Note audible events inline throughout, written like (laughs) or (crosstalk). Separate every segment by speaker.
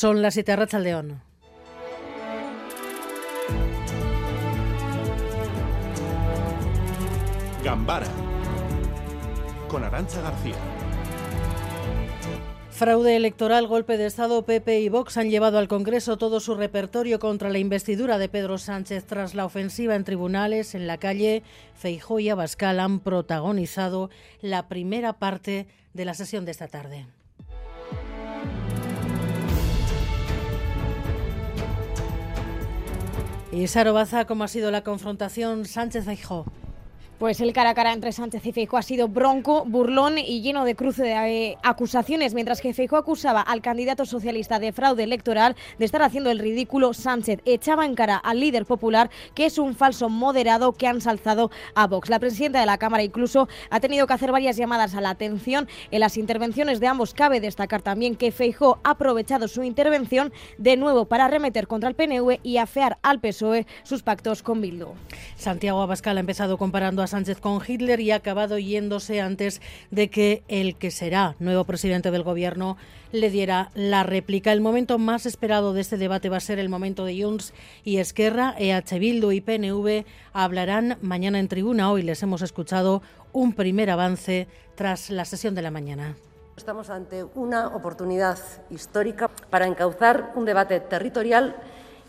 Speaker 1: Son las 7 León.
Speaker 2: Gambara con Arancha García.
Speaker 1: Fraude electoral, golpe de Estado, PP y Vox han llevado al Congreso todo su repertorio contra la investidura de Pedro Sánchez tras la ofensiva en tribunales, en la calle. Feijó y Abascal han protagonizado la primera parte de la sesión de esta tarde. Y Saro Baza, ¿cómo ha sido la confrontación Sánchez-Feijó?
Speaker 3: Pues el cara a cara entre Sánchez y Feijóo ha sido bronco, burlón y lleno de cruce de eh, acusaciones. Mientras que Feijóo acusaba al candidato socialista de fraude electoral de estar haciendo el ridículo, Sánchez echaba en cara al líder popular que es un falso moderado que han ensalzado a Vox. La presidenta de la Cámara incluso ha tenido que hacer varias llamadas a la atención en las intervenciones de ambos. Cabe destacar también que Feijóo ha aprovechado su intervención de nuevo para remeter contra el PNV y afear al PSOE sus pactos con Bildu.
Speaker 1: Santiago Abascal ha empezado comparando a Sánchez con Hitler y ha acabado yéndose antes de que el que será nuevo presidente del gobierno le diera la réplica. El momento más esperado de este debate va a ser el momento de Junts y Esquerra. EH Bildu y PNV hablarán mañana en tribuna. Hoy les hemos escuchado un primer avance tras la sesión de la mañana.
Speaker 4: Estamos ante una oportunidad histórica para encauzar un debate territorial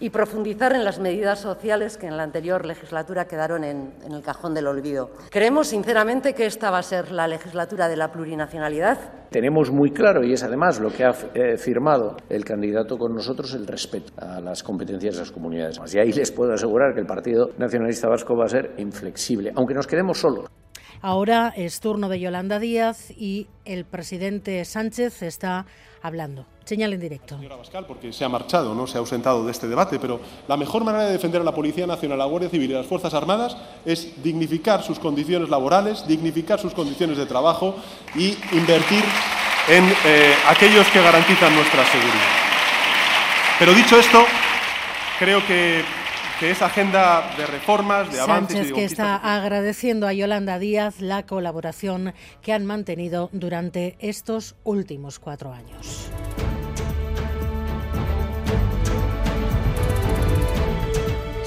Speaker 4: y profundizar en las medidas sociales que en la anterior legislatura quedaron en, el cajón del olvido. Creemos sinceramente que esta va a ser la legislatura de la plurinacionalidad.
Speaker 5: Tenemos muy claro, y es además lo que ha eh, firmado el candidato con nosotros, el respeto a las competencias de las comunidades. Y ahí les puedo asegurar que el Partido Nacionalista Vasco va a ser inflexible, aunque nos quedemos solos.
Speaker 1: Ahora es turno de Yolanda Díaz y el presidente Sánchez está hablando. Señal en directo.
Speaker 2: Señora Bascal, porque se ha marchado, no se ha ausentado de este debate, pero la mejor manera de defender a la Policía Nacional, a la Guardia Civil y a las Fuerzas Armadas es dignificar sus condiciones laborales, dignificar sus condiciones de trabajo y invertir en eh, aquellos que garantizan nuestra seguridad. Pero dicho esto, creo que que esa agenda de reformas, de avances
Speaker 1: Sánchez que está agradeciendo a Yolanda Díaz la colaboración que han mantenido durante estos últimos cuatro años.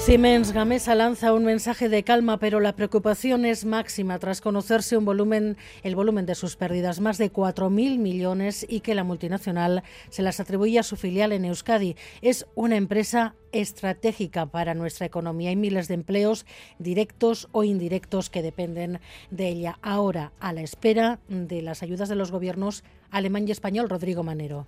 Speaker 1: Siemens Gamesa lanza un mensaje de calma, pero la preocupación es máxima tras conocerse un volumen, el volumen de sus pérdidas, más de 4.000 millones, y que la multinacional se las atribuye a su filial en Euskadi. Es una empresa estratégica para nuestra economía. Hay miles de empleos directos o indirectos que dependen de ella. Ahora, a la espera de las ayudas de los gobiernos alemán y español, Rodrigo Manero.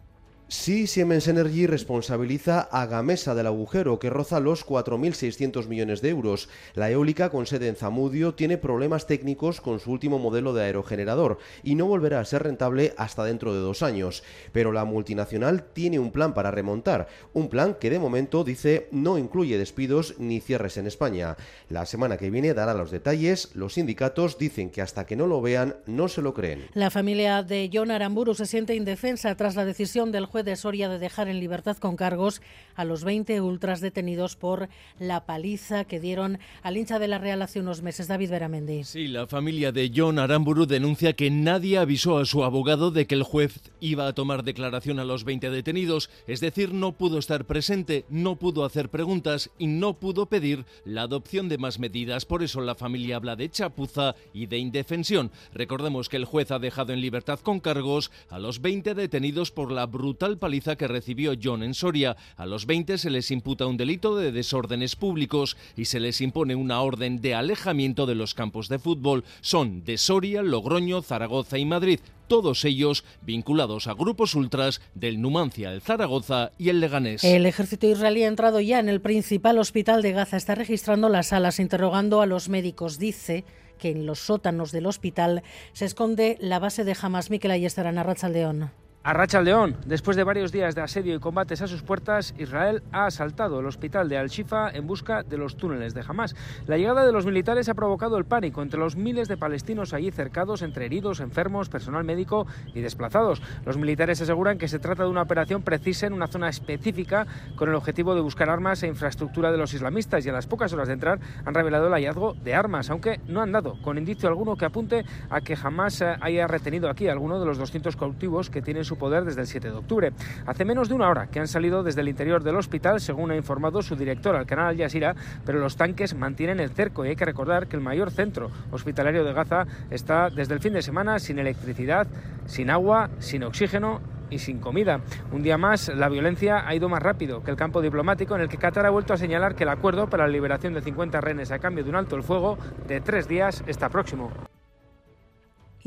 Speaker 6: Sí, Siemens Energy responsabiliza a Gamesa del agujero que roza los 4.600 millones de euros. La eólica con sede en Zamudio tiene problemas técnicos con su último modelo de aerogenerador y no volverá a ser rentable hasta dentro de dos años. Pero la multinacional tiene un plan para remontar, un plan que de momento dice no incluye despidos ni cierres en España. La semana que viene dará los detalles, los sindicatos dicen que hasta que no lo vean no se lo creen.
Speaker 1: La familia de John Aramburu se siente indefensa tras la decisión del juez de Soria de dejar en libertad con cargos a los 20 ultras detenidos por la paliza que dieron al hincha de la Real hace unos meses, David Beramendi.
Speaker 7: Sí, la familia de John Aramburu denuncia que nadie avisó a su abogado de que el juez iba a tomar declaración a los 20 detenidos, es decir, no pudo estar presente, no pudo hacer preguntas y no pudo pedir la adopción de más medidas. Por eso la familia habla de chapuza y de indefensión. Recordemos que el juez ha dejado en libertad con cargos a los 20 detenidos por la brutal paliza que recibió John en Soria. A los 20 se les imputa un delito de desórdenes públicos y se les impone una orden de alejamiento de los campos de fútbol. Son de Soria, Logroño, Zaragoza y Madrid todos ellos vinculados a grupos ultras del Numancia, el Zaragoza y el Leganés.
Speaker 1: El ejército israelí ha entrado ya en el principal hospital de Gaza, está registrando las salas, interrogando a los médicos. Dice que en los sótanos del hospital se esconde la base de Hamas. Miquel Ayestarán, León.
Speaker 8: A Racha León, después de varios días de asedio y combates a sus puertas, Israel ha asaltado el hospital de Al-Shifa en busca de los túneles de Hamas. La llegada de los militares ha provocado el pánico entre los miles de palestinos allí cercados, entre heridos, enfermos, personal médico y desplazados. Los militares aseguran que se trata de una operación precisa en una zona específica con el objetivo de buscar armas e infraestructura de los islamistas y a las pocas horas de entrar han revelado el hallazgo de armas, aunque no han dado con indicio alguno que apunte a que jamás haya retenido aquí alguno de los 200 cautivos que tienen su poder desde el 7 de octubre. Hace menos de una hora que han salido desde el interior del hospital, según ha informado su director al canal Al Jazeera, pero los tanques mantienen el cerco y hay que recordar que el mayor centro hospitalario de Gaza está desde el fin de semana sin electricidad, sin agua, sin oxígeno y sin comida. Un día más, la violencia ha ido más rápido que el campo diplomático, en el que Qatar ha vuelto a señalar que el acuerdo para la liberación de 50 rehenes a cambio de un alto el fuego de tres días está próximo.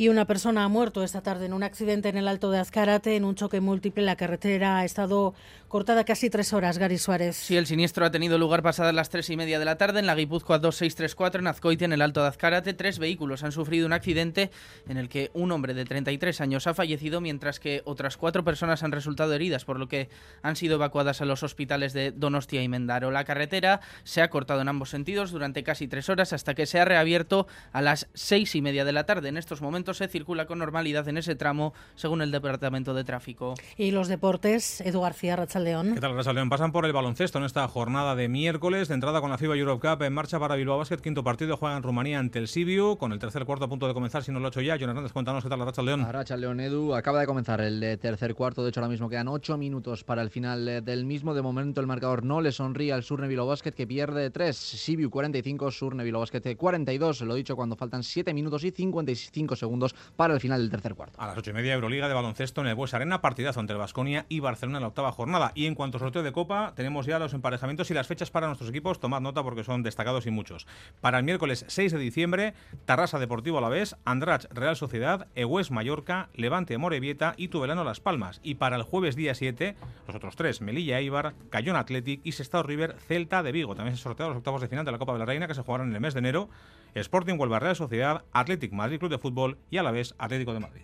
Speaker 1: Y una persona ha muerto esta tarde en un accidente en el Alto de Azcárate, en un choque múltiple. La carretera ha estado cortada casi tres horas, Gary Suárez.
Speaker 9: Sí, el siniestro ha tenido lugar pasadas las tres y media de la tarde en la Guipúzcoa 2634 en Azcoite, en el Alto de Azcárate. Tres vehículos han sufrido un accidente en el que un hombre de 33 años ha fallecido, mientras que otras cuatro personas han resultado heridas, por lo que han sido evacuadas a los hospitales de Donostia y Mendaro. La carretera se ha cortado en ambos sentidos durante casi tres horas hasta que se ha reabierto a las seis y media de la tarde. En estos momentos se circula con normalidad en ese tramo, según el Departamento de Tráfico.
Speaker 1: Y los deportes, Edu García, Rachaldeón.
Speaker 10: ¿Qué tal, Rachaldeón? Pasan por el baloncesto en esta jornada de miércoles, de entrada con la FIBA Europe Cup en marcha para Bilbao Basket. Quinto partido juega en Rumanía ante el Sibiu, con el tercer cuarto a punto de comenzar, si no lo ha hecho ya. John Hernández, cuéntanos qué tal, Rachaldeón.
Speaker 11: Rachaldeón, Edu, acaba de comenzar el tercer cuarto, de hecho ahora mismo quedan ocho minutos para el final eh, del mismo. De momento el marcador no le sonríe al Surne Bilbao Basket, que pierde tres. Sibiu 45, Surne Bilbao Basket 42, lo he dicho cuando faltan 7 minutos y 55 segundos para el final del tercer cuarto.
Speaker 10: A las ocho y media, Euroliga de baloncesto en el Bues Arena, partidazo entre el Basconia y Barcelona en la octava jornada. Y en cuanto a sorteo de Copa, tenemos ya los emparejamientos y las fechas para nuestros equipos. Tomad nota porque son destacados y muchos. Para el miércoles 6 de diciembre, Tarrasa Deportivo Alavés, Andrach Real Sociedad, Egues Mallorca, Levante Morevieta y Tubelano Las Palmas. Y para el jueves día 7, los otros tres, Melilla Eibar, Cayón Athletic y Sestao River, Celta de Vigo. También se sortearon los octavos de final de la Copa de la Reina que se jugaron en el mes de enero. Sporting Huelva Real Sociedad, Athletic Madrid Club de Fútbol y Alavés Atlético de Madrid.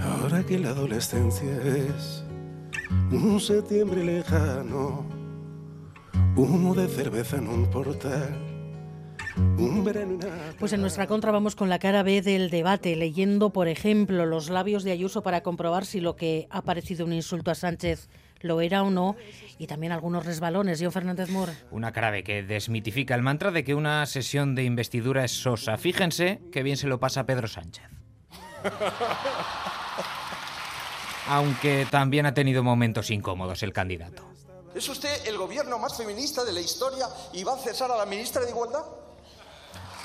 Speaker 12: Ahora que la adolescencia es un septiembre lejano, humo de cerveza en un portal.
Speaker 1: Pues en nuestra contra vamos con la cara B del debate, leyendo, por ejemplo, los labios de Ayuso para comprobar si lo que ha parecido un insulto a Sánchez lo era o no, y también algunos resbalones. Yo, Fernández Mur.
Speaker 13: Una cara B que desmitifica el mantra de que una sesión de investidura es sosa. Fíjense qué bien se lo pasa a Pedro Sánchez. (laughs) Aunque también ha tenido momentos incómodos el candidato.
Speaker 14: ¿Es usted el gobierno más feminista de la historia y va a cesar a la ministra de Igualdad?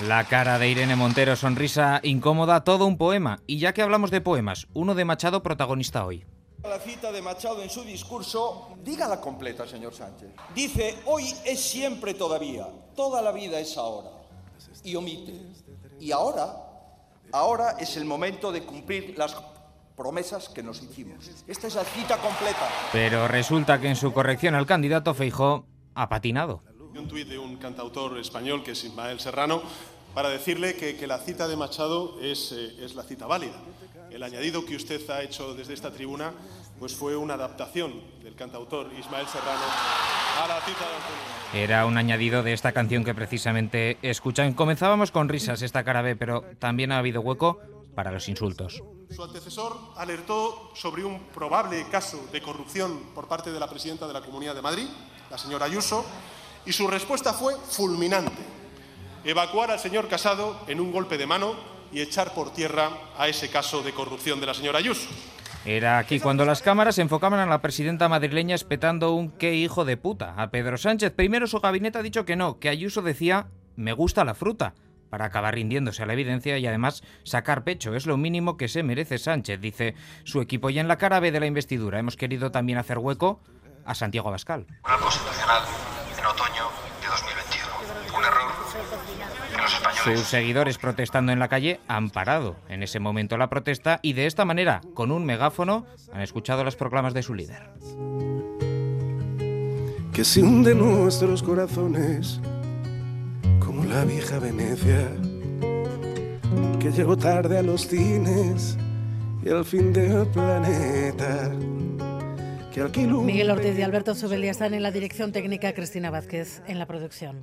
Speaker 13: La cara de Irene Montero, sonrisa incómoda, todo un poema. Y ya que hablamos de poemas, uno de Machado protagonista hoy.
Speaker 14: La cita de Machado en su discurso, dígala completa, señor Sánchez. Dice, hoy es siempre todavía, toda la vida es ahora. Y omite. Y ahora, ahora es el momento de cumplir las promesas que nos hicimos. Esta es la cita completa.
Speaker 13: Pero resulta que en su corrección al candidato Feijó ha patinado.
Speaker 2: Un tuit de un cantautor español que es Ismael Serrano para decirle que, que la cita de Machado es, eh, es, la cita válida. El añadido que usted ha hecho desde esta tribuna pues fue una adaptación del cantautor Ismael Serrano a la cita de Antonio.
Speaker 13: Era un añadido de esta canción que precisamente escuchan. Comenzábamos con risas esta cara B, pero también ha habido hueco para los insultos.
Speaker 2: Su antecesor alertó sobre un probable caso de corrupción por parte de la presidenta de la Comunidad de Madrid, la señora Ayuso, y su respuesta fue fulminante. Evacuar al señor Casado en un golpe de mano y echar por tierra a ese caso de corrupción de la señora Ayuso.
Speaker 13: Era aquí cuando las cámaras enfocaban a la presidenta madrileña espetando un qué hijo de puta a Pedro Sánchez. Primero su gabinete ha dicho que no, que Ayuso decía me gusta la fruta para acabar rindiéndose a la evidencia y además sacar pecho. Es lo mínimo que se merece Sánchez, dice su equipo. Y en la cara B de la investidura hemos querido también hacer hueco a Santiago Abascal.
Speaker 15: Una constitucional en otoño de 2021. Un error que los españoles...
Speaker 13: Sus seguidores protestando en la calle han parado en ese momento la protesta y de esta manera, con un megáfono, han escuchado las proclamas de su líder.
Speaker 12: Que se hunden nuestros corazones como la vieja Venecia, que llegó tarde a los cines y al fin del planeta.
Speaker 1: Miguel Ortiz y Alberto Subelia están en la dirección técnica, Cristina Vázquez en la producción.